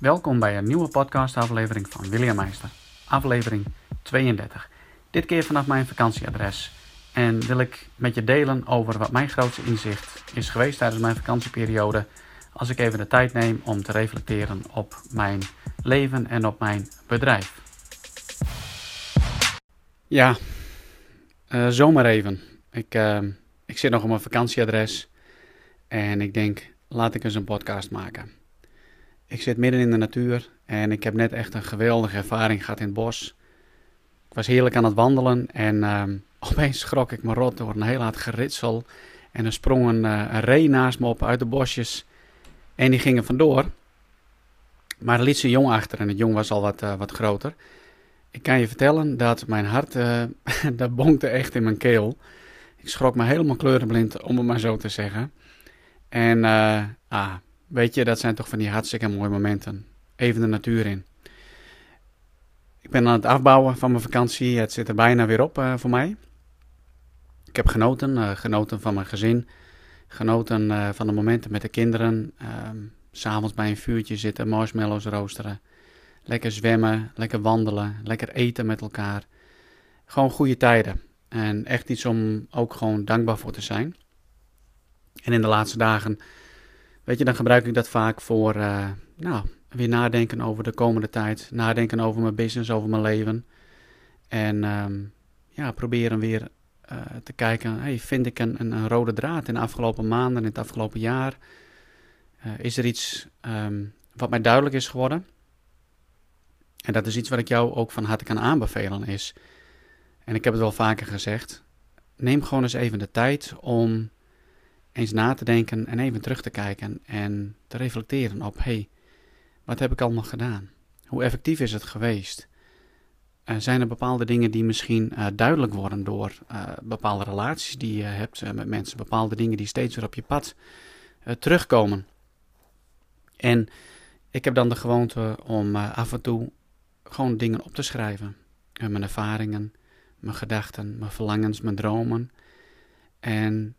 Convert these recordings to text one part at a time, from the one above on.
Welkom bij een nieuwe podcastaflevering van William Meister, aflevering 32. Dit keer vanaf mijn vakantieadres. En wil ik met je delen over wat mijn grootste inzicht is geweest tijdens mijn vakantieperiode. Als ik even de tijd neem om te reflecteren op mijn leven en op mijn bedrijf. Ja, uh, zomaar even. Ik, uh, ik zit nog op mijn vakantieadres en ik denk, laat ik eens een podcast maken. Ik zit midden in de natuur en ik heb net echt een geweldige ervaring gehad in het bos. Ik was heerlijk aan het wandelen en uh, opeens schrok ik me rot door een heel hard geritsel. En er sprong een, uh, ree naast me op uit de bosjes en die gingen vandoor. Maar er liet ze jong achter en het jong was al wat, uh, wat groter. Ik kan je vertellen dat mijn hart, uh, dat bonkte echt in mijn keel. Ik schrok me helemaal kleurenblind, om het maar zo te zeggen. En ah, weet je, dat zijn toch van die hartstikke mooie momenten. Even de natuur in. Ik ben aan het afbouwen van mijn vakantie. Het zit er bijna weer op uh, voor mij. Ik heb genoten. Uh, genoten van mijn gezin. Genoten uh, van de momenten met de kinderen. S'avonds bij een vuurtje zitten, marshmallows roosteren. Lekker zwemmen, lekker wandelen, lekker eten met elkaar. Gewoon goede tijden. En echt iets om ook gewoon dankbaar voor te zijn. En in de laatste dagen, weet je, dan gebruik ik dat vaak voor, nou, weer nadenken over de komende tijd. Nadenken over mijn business, over mijn leven. En um, ja, proberen weer uh, te kijken, hey, vind ik een, een, rode draad in de afgelopen maanden, in het afgelopen jaar? Uh, is er iets um, wat mij duidelijk is geworden? En dat is iets wat ik jou ook van harte kan aanbevelen is, en ik heb het wel vaker gezegd, neem gewoon eens even de tijd om eens na te denken en even terug te kijken en te reflecteren op, hey, wat heb ik allemaal gedaan? Hoe effectief is het geweest? Uh, zijn er bepaalde dingen die misschien uh, duidelijk worden door uh, bepaalde relaties die je hebt met mensen, bepaalde dingen die steeds weer op je pad terugkomen? En ik heb dan de gewoonte om af en toe gewoon dingen op te schrijven. mijn ervaringen, mijn gedachten, mijn verlangens, mijn dromen. En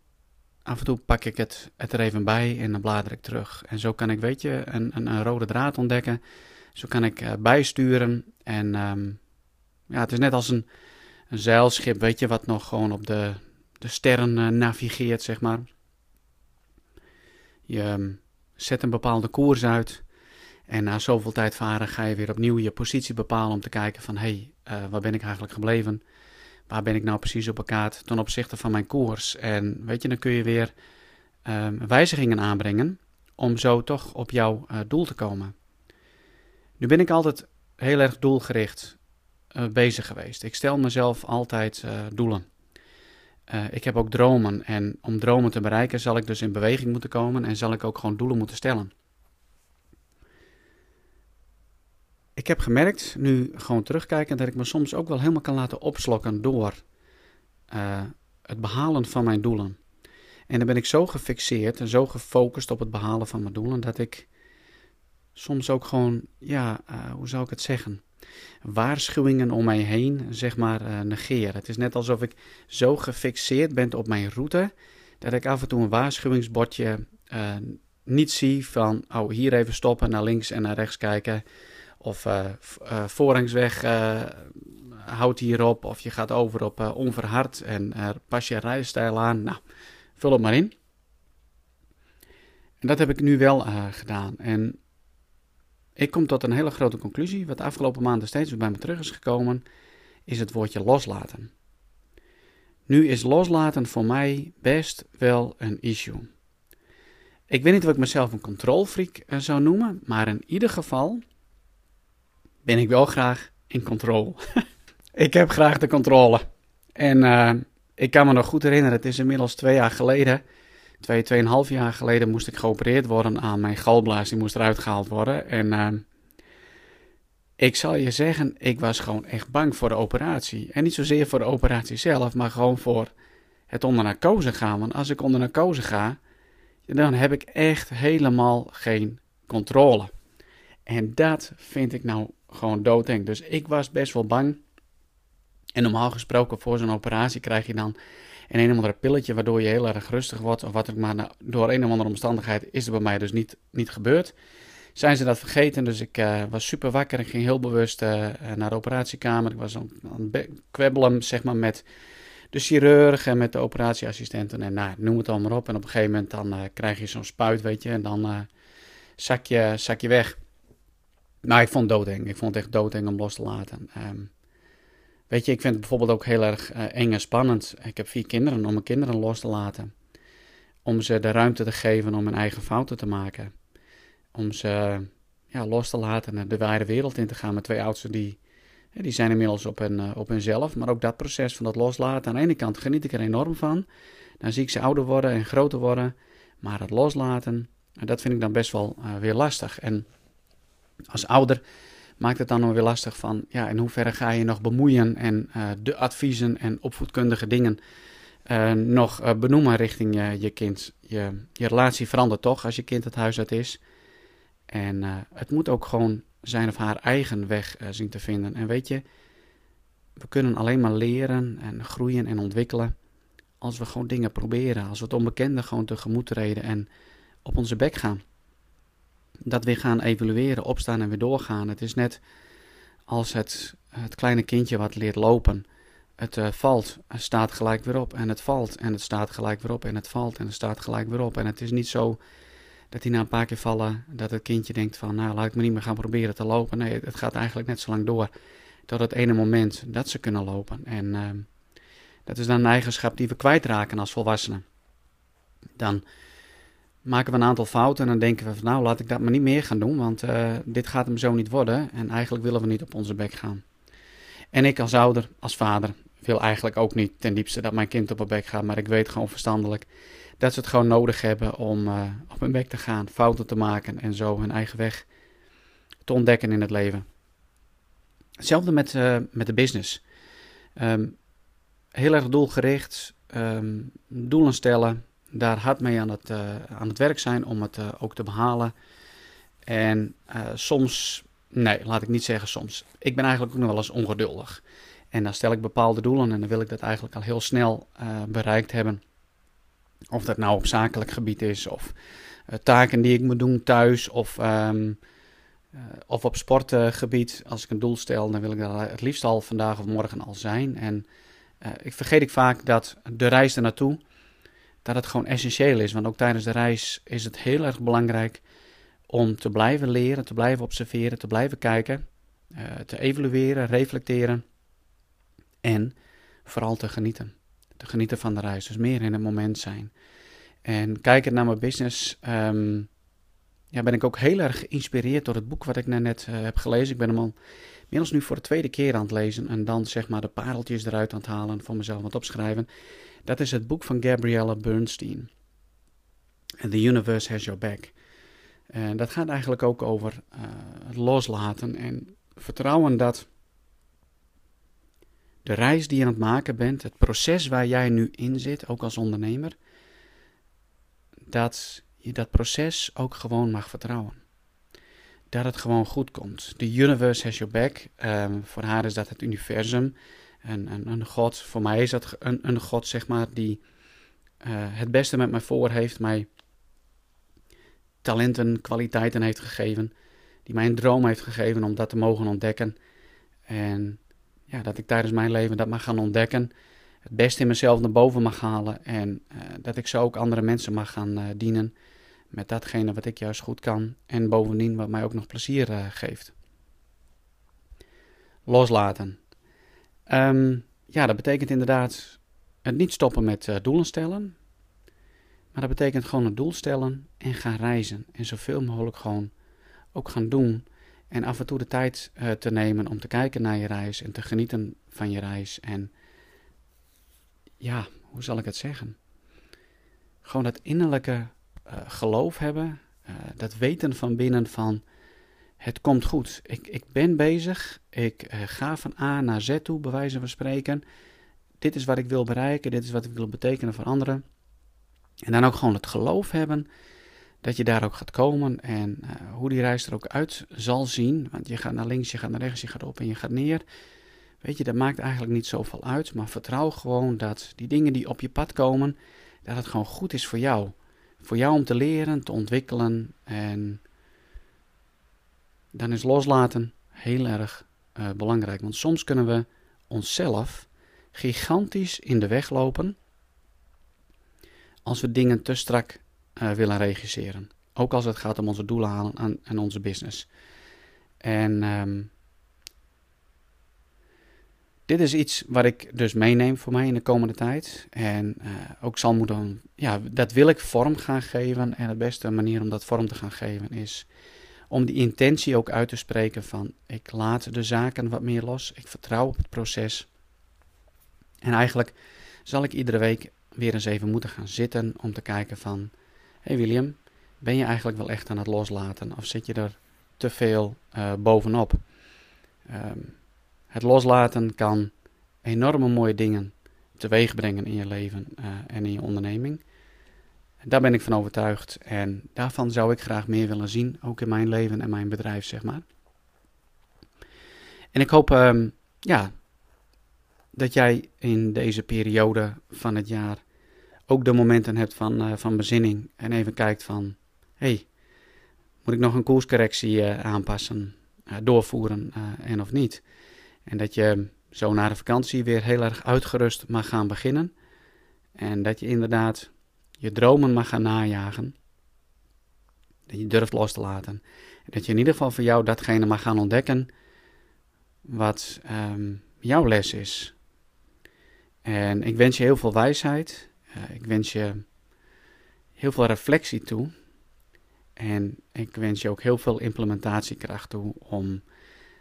af en toe pak ik het, er even bij en dan blader ik terug. En zo kan ik, weet je, een, een, een rode draad ontdekken. Zo kan ik uh, bijsturen. En um, ja, het is net als een, een, zeilschip, weet je, wat nog gewoon op de, de sterren uh, navigeert, zeg maar. Je um, zet een bepaalde koers uit. En na zoveel tijd varen ga je weer opnieuw je positie bepalen om te kijken van... hé, hey, uh, waar ben ik eigenlijk gebleven? Waar ben ik nou precies op elkaar ten opzichte van mijn koers? En weet je, dan kun je weer um, wijzigingen aanbrengen om zo toch op jouw uh, doel te komen. Nu ben ik altijd heel erg doelgericht uh, bezig geweest. Ik stel mezelf altijd uh, doelen. ik heb ook dromen en om dromen te bereiken zal ik dus in beweging moeten komen en zal ik ook gewoon doelen moeten stellen. Ik heb gemerkt, nu gewoon terugkijken, dat ik me soms ook wel helemaal kan laten opslokken door uh, het behalen van mijn doelen. En dan ben ik zo gefixeerd en zo gefocust op het behalen van mijn doelen, dat ik soms ook gewoon, ja, uh, hoe zou ik het zeggen? Waarschuwingen om mij heen, zeg maar, uh, negeer. Het is net alsof ik zo gefixeerd ben op mijn route, dat ik af en toe een waarschuwingsbordje niet zie van, oh, hier even stoppen, naar links en naar rechts kijken. Of uh, uh, voorrangsweg uh, houdt hierop. Of je gaat over op onverhard en pas je rijstijl aan. Nou, vul het maar in. En dat heb ik nu wel gedaan. En ik kom tot een hele grote conclusie. Wat de afgelopen maanden steeds weer bij me terug is gekomen. Is het woordje loslaten. Nu is loslaten voor mij best wel een issue. Ik weet niet of ik mezelf een controlfreak zou noemen. Maar in ieder geval ben ik wel graag in controle. ik heb graag de controle. En uh, ik kan me nog goed herinneren, het is inmiddels twee jaar geleden, twee, tweeënhalf jaar geleden moest ik geopereerd worden aan mijn galblaas. Die moest eruit gehaald worden. En uh, ik zal je zeggen, ik was gewoon echt bang voor de operatie. En niet zozeer voor de operatie zelf, maar gewoon voor het onder narcose gaan. Want als ik onder narcose ga, dan heb ik echt helemaal geen controle. En dat vind ik nou gewoon doodeng. Dus ik was best wel bang. En normaal gesproken voor zo'n operatie krijg je dan een een of ander pilletje waardoor je heel erg rustig wordt. Of wat ik maar door een of andere omstandigheid is er bij mij dus niet, niet gebeurd. zijn ze dat vergeten. Dus ik was super wakker. Ik ging heel bewust naar de operatiekamer. Ik was aan, het kwebbelen, zeg maar, met de chirurg en met de operatieassistenten. En nou, noem het allemaal op. En op een gegeven moment dan krijg je zo'n spuit, weet je. En dan zak, je, zak je weg. Nou, ik vond het doodeng. Ik vond het echt doodeng om los te laten. Um, weet je, ik vind het bijvoorbeeld ook heel erg uh, eng en spannend. Ik heb vier kinderen, om mijn kinderen los te laten. Om ze de ruimte te geven om hun eigen fouten te maken. Om ze ja, los te laten en de wijde wereld in te gaan. Mijn twee oudsten, die, die zijn inmiddels op, hun, uh, op hunzelf. Maar ook dat proces van dat loslaten. Aan de ene kant geniet ik er enorm van. Dan zie ik ze ouder worden en groter worden. Maar het loslaten, dat vind ik dan best wel weer lastig. En als ouder maakt het dan nog weer lastig van, ja, in hoeverre ga je nog bemoeien en uh, de adviezen en opvoedkundige dingen uh, nog uh, benoemen richting je, je kind. Je, je relatie verandert toch als je kind het huis uit is. En het moet ook gewoon zijn of haar eigen weg zien te vinden. En weet je, we kunnen alleen maar leren en groeien en ontwikkelen als we gewoon dingen proberen. Als we het onbekende gewoon tegemoet treden en op onze bek gaan dat weer gaan evalueren, opstaan en weer doorgaan. Het is net als het, het kleine kindje wat leert lopen. Het uh, valt, het staat gelijk weer op en het valt en het staat gelijk weer op en het valt en het staat gelijk weer op. En het is niet zo dat hij na een paar keer vallen, dat het kindje denkt van nou laat ik me niet meer gaan proberen te lopen. Nee, het gaat eigenlijk net zo lang door tot het ene moment dat ze kunnen lopen. En uh, dat is dan een eigenschap die we kwijtraken als volwassenen. Dan maken we een aantal fouten en dan denken we van nou laat ik dat maar niet meer gaan doen, want uh, dit gaat hem zo niet worden en eigenlijk willen we niet op onze bek gaan. En ik als ouder, als vader, wil eigenlijk ook niet ten diepste dat mijn kind op mijn bek gaat, maar ik weet gewoon verstandelijk dat ze het gewoon nodig hebben om uh, op hun bek te gaan, fouten te maken en zo hun eigen weg te ontdekken in het leven. Hetzelfde met, uh, met de business. Um, heel erg doelgericht, um, doelen stellen, daar hard mee aan het, uh, aan het werk zijn om het uh, ook te behalen. En uh, soms, nee, laat ik niet zeggen soms. Ik ben eigenlijk ook nog wel eens ongeduldig. En dan stel ik bepaalde doelen en dan wil ik dat eigenlijk al heel snel bereikt hebben. Of dat nou op zakelijk gebied is, of taken die ik moet doen thuis, of, um, of op sportgebied. Als ik een doel stel, dan wil ik dat het liefst al vandaag of morgen al zijn. En ik vergeet ik vaak dat de reis er naartoe dat het gewoon essentieel is. Want ook tijdens de reis is het heel erg belangrijk om te blijven leren, te blijven observeren, te blijven kijken, uh, te evalueren, reflecteren en vooral te genieten. Te genieten van de reis, dus meer in het moment zijn. En kijkend naar mijn business, um, ja, ben ik ook heel erg geïnspireerd door het boek wat ik net uh, heb gelezen. Ik ben hem al inmiddels nu voor de tweede keer aan het lezen en dan zeg maar de pareltjes eruit aan het halen en voor mezelf wat opschrijven. Dat is het boek van Gabriella Bernstein. The Universe Has Your Back. En dat gaat eigenlijk ook over het loslaten en vertrouwen dat de reis die je aan het maken bent, het proces waar jij nu in zit, ook als ondernemer, dat je dat proces ook gewoon mag vertrouwen. Dat het gewoon goed komt. The universe has your back. Um, voor haar is dat het universum. En, een, een God, voor mij is dat een, een God, zeg maar, die uh, het beste met mij voor heeft, mij talenten, kwaliteiten heeft gegeven, die mij een droom heeft gegeven om dat te mogen ontdekken. En ja, dat ik tijdens mijn leven dat mag gaan ontdekken, het beste in mezelf naar boven mag halen en uh, dat ik zo ook andere mensen mag gaan uh, dienen met datgene wat ik juist goed kan en bovendien wat mij ook nog plezier geeft. Loslaten. Um, ja, dat betekent inderdaad het niet stoppen met uh, doelen stellen. Maar dat betekent gewoon een doel stellen en gaan reizen. En zoveel mogelijk gewoon ook gaan doen. En af en toe de tijd uh, te nemen om te kijken naar je reis en te genieten van je reis. En ja, hoe zal ik het zeggen? Gewoon dat innerlijke uh, geloof hebben, dat weten van binnen van het komt goed. Ik, ik ben bezig. Ik uh, ga van A naar Z toe, bij wijze van spreken. Dit is wat ik wil bereiken. Dit is wat ik wil betekenen voor anderen. En dan ook gewoon het geloof hebben dat je daar ook gaat komen. En uh, hoe die reis er ook uit zal zien. Want je gaat naar links, je gaat naar rechts, je gaat op en je gaat neer. Weet je, dat maakt eigenlijk niet zoveel uit. Maar vertrouw gewoon dat die dingen die op je pad komen, dat het gewoon goed is voor jou. Voor jou om te leren, te ontwikkelen en dan is loslaten heel erg uh, belangrijk. Want soms kunnen we onszelf gigantisch in de weg lopen als we dingen te strak uh, willen regisseren. Ook als het gaat om onze doelen halen en onze business. En um, dit is iets wat ik dus meeneem voor mij in de komende tijd. En uh, ook zal moeten, ja, dat wil ik vorm gaan geven. En de beste manier om dat vorm te gaan geven is om die intentie ook uit te spreken van ik laat de zaken wat meer los. Ik vertrouw op het proces. En eigenlijk zal ik iedere week weer eens even moeten gaan zitten om te kijken van... hey William, ben je eigenlijk wel echt aan het loslaten? Of zit je er te veel uh, bovenop? Um, het loslaten kan enorme mooie dingen teweeg brengen in je leven uh, en in je onderneming. Daar ben ik van overtuigd en daarvan zou ik graag meer willen zien, ook in mijn leven en mijn bedrijf, zeg maar. En ik hoop um, ja, dat jij in deze periode van het jaar ook de momenten hebt van, uh, van bezinning en even kijkt van, hey, moet ik nog een koerscorrectie uh, aanpassen, doorvoeren en of niet? En dat je zo na de vakantie weer heel erg uitgerust mag gaan beginnen. En dat je inderdaad je dromen mag gaan najagen. Dat je durft los te laten. En dat je in ieder geval voor jou datgene mag gaan ontdekken wat um, jouw les is. En ik wens je heel veel wijsheid. Uh, ik wens je heel veel reflectie toe. En ik wens je ook heel veel implementatiekracht toe om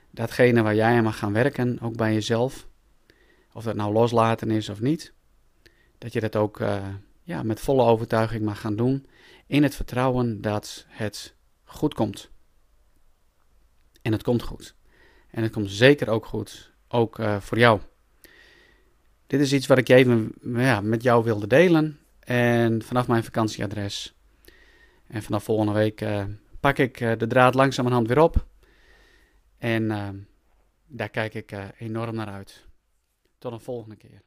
datgene waar jij aan mag gaan werken, ook bij jezelf, of dat nou loslaten is of niet, dat je dat ook uh, ja, met volle overtuiging mag gaan doen, in het vertrouwen dat het goed komt. En het komt goed. En het komt zeker ook goed, ook uh, voor jou. Dit is iets wat ik even ja, met jou wilde delen. En vanaf mijn vakantieadres. En vanaf volgende week uh, pak ik de draad langzamerhand weer op. En daar kijk ik enorm naar uit. Tot een volgende keer.